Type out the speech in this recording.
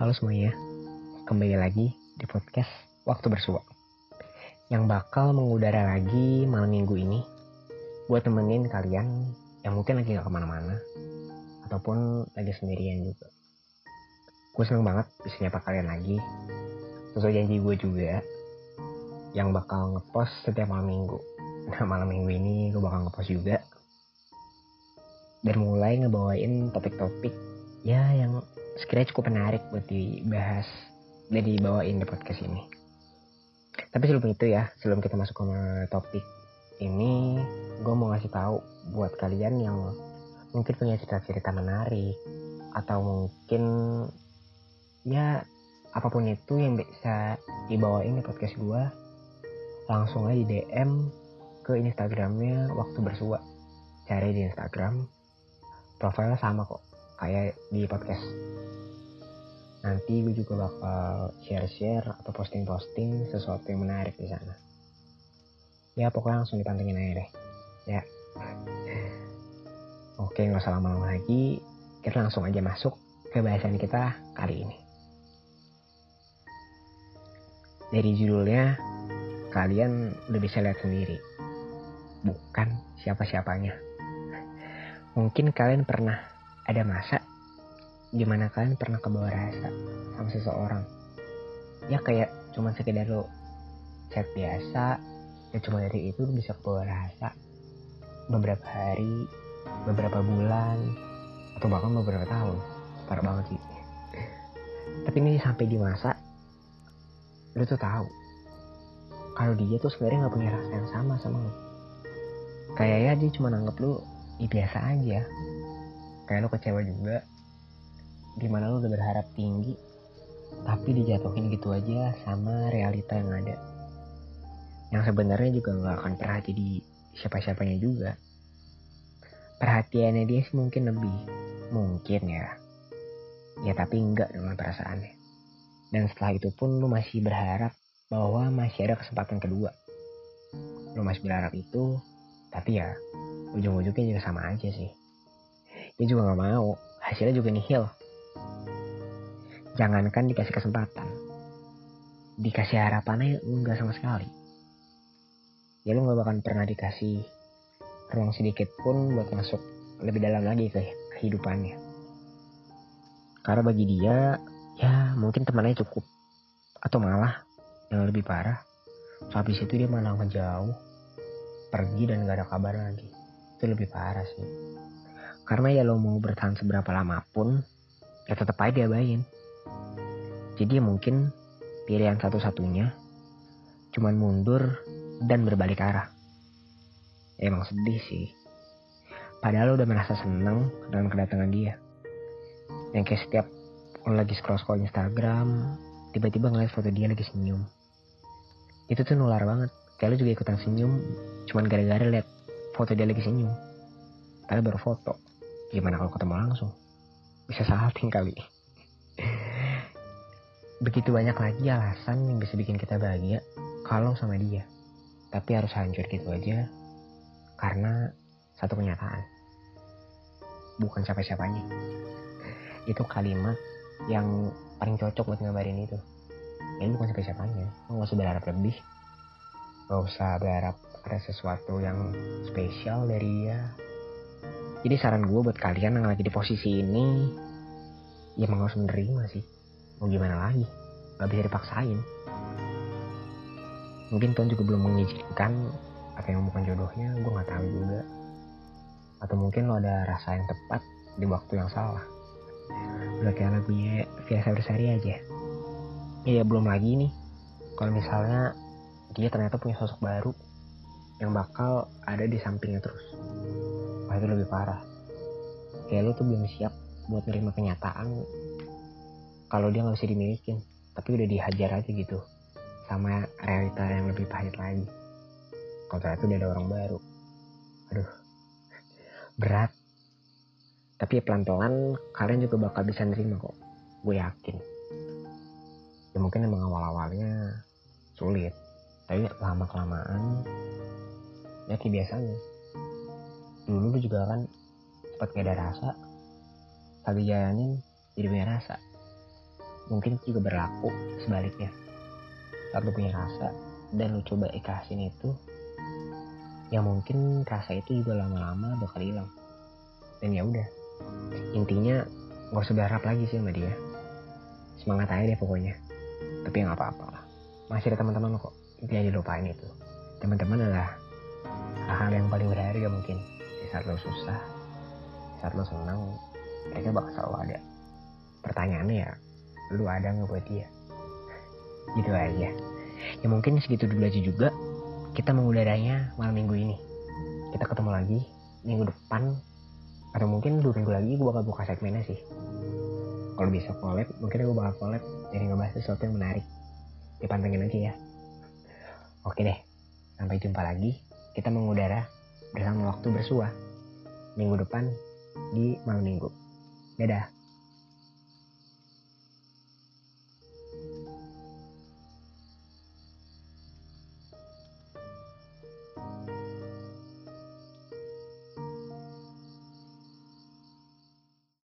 Halo semuanya, kembali lagi di podcast Waktu Bersua yang bakal mengudara lagi malam minggu ini buat temenin kalian yang mungkin lagi gak ke mana-mana ataupun lagi sendirian juga. Gue seneng banget bisa nyapa kalian lagi sesuai janji gue juga yang bakal ngepost setiap malam minggu. Nah malam minggu ini gue bakal ngepost juga dan mulai ngebawain topik-topik ya yang sekiranya cukup menarik buat dibahas dan dibawain di podcast ini. Tapi sebelum itu ya, sebelum kita masuk ke topik ini, gue mau ngasih tahu buat kalian yang mungkin punya cerita-cerita menarik atau mungkin ya apa pun itu yang bisa dibawain di podcast gue, langsung aja di DM ke Instagramnya waktu bersua. Cari di Instagram, profilnya sama kok kayak di podcast nanti gue juga bakal share-share atau posting-posting sesuatu yang menarik di sana. Ya pokoknya langsung dipantengin aja deh. Ya. Oke nggak usah lama-lama lagi, kita langsung aja masuk ke bahasan kita kali ini. Dari judulnya, kalian udah bisa lihat sendiri. Bukan siapa-siapanya. Mungkin kalian pernah ada masa gimana kalian pernah kebawa rasa sama seseorang? Ya kayak cuma sekedar lo chat biasa ya cuma dari itu lo bisa kebawa rasa beberapa hari beberapa bulan atau bahkan beberapa tahun. Parah banget sih. Tapi ini sampai di masa lo tuh tahu kalau dia tuh sebenarnya nggak punya rasa yang sama sama lo. Kayak ya dia cuma nanggep lo ya biasa aja kayak lo kecewa juga. Di mana lo udah berharap tinggi tapi dijatuhin gitu aja sama realita yang ada. Yang sebenarnya juga nggak akan pernah jadi siapa-siapanya juga. Perhatiannya dia sih mungkin lebih mungkin ya. Ya tapi enggak dengan perasaannya. Dan setelah itu pun lo masih berharap bahwa masih ada kesempatan kedua. Lo masih berharap itu tapi ya ujung-ujungnya juga sama aja sih dia juga nggak mau. Hasilnya juga nihil. Jangankan dikasih kesempatan. Dikasih harapannya enggak sama sekali. Ya lu nggak bakal pernah dikasih ruang sedikit pun buat masuk lebih dalam lagi ke kehidupannya. Karena bagi dia ya mungkin temannya cukup. Atau malah yang lebih parah. Habis itu dia malah ngejauh. Pergi dan gak ada kabar lagi. Itu lebih parah sih karena ya lo mau bertahan seberapa lama pun ya tetap aja diabain jadi mungkin pilihan satu-satunya cuman mundur dan berbalik arah. Emang sedih sih. Padahal lo udah merasa seneng dengan kedatangan dia. Yang kayak setiap lo lagi scroll-scroll Instagram, tiba-tiba ngeliat foto dia lagi senyum. Itu tuh nular banget. Kayak lo juga ikutan senyum, cuman gara-gara liat foto dia lagi senyum. Padahal baru foto. Gimana kalau ketemu langsung? Bisa salting kali begitu banyak lagi alasan yang bisa bikin kita bahagia kalau sama dia. Tapi harus hancur gitu aja karena satu kenyataan. Bukan siapa-siapanya. Itu kalimat yang paling cocok buat ngabarin itu. Ini bukan siapa-siapanya. Lo gak usah berharap lebih. Gak usah berharap ada sesuatu yang spesial dari dia. Jadi saran gue buat kalian yang lagi di posisi ini, ya emang harus menerima sih. Mau gimana lagi? Nggak bisa dipaksain. Mungkin Tuhan juga belum mengizinkan apa yang bukan jodohnya gue nggak tahu juga. Atau mungkin lo ada rasa yang tepat di waktu yang salah. Udah kayak lagunya biasa Bersari aja. Iya belum lagi nih. Kalau misalnya dia ternyata punya sosok baru yang bakal ada di sampingnya terus wah itu lebih parah. Kayak lo tuh belum siap buat nerima kenyataan. Kalau dia nggak bisa dimilikin tapi udah dihajar aja gitu sama realita yang lebih pahit lagi. Kalau ternyata udah ada orang baru. Aduh berat. Tapi ya pelan-pelan kalian juga bakal bisa nerima kok. Gue yakin. Ya mungkin emang awal-awalnya sulit. Tapi lama kelamaan ya biasanya dulu lu juga kan sempat gak ada rasa. Tapi jalanin jadi punya rasa. Mungkin juga berlaku sebaliknya. Saat lu punya rasa dan lu coba ikhlasin itu ya mungkin rasa itu juga lama-lama bakal hilang. Dan ya udah intinya gak usah berharap lagi sih sama dia. Semangat aja deh pokoknya. Tapi ya nggak apa-apa lah. Masih ada teman-teman kok. Jangan dilupain itu. Teman-teman adalah hal-hal yang paling berharga mungkin saat lo susah saat lo senang mereka bakal selalu ada. Pertanyaannya ya lu ada nggak buat dia? Gitu aja. Ya mungkin segitu dulu aja juga. Kita mengudaranya malam minggu ini. Kita ketemu lagi minggu depan atau mungkin dua minggu lagi gue bakal buka segmennya sih. Kalau bisa collab mungkin gue bakal collab jadi ngebahas sesuatu yang menarik. Dipantengin aja ya. Oke deh sampai jumpa lagi. Kita mengudara bersama waktu bersua. Minggu depan di malam minggu. Dadah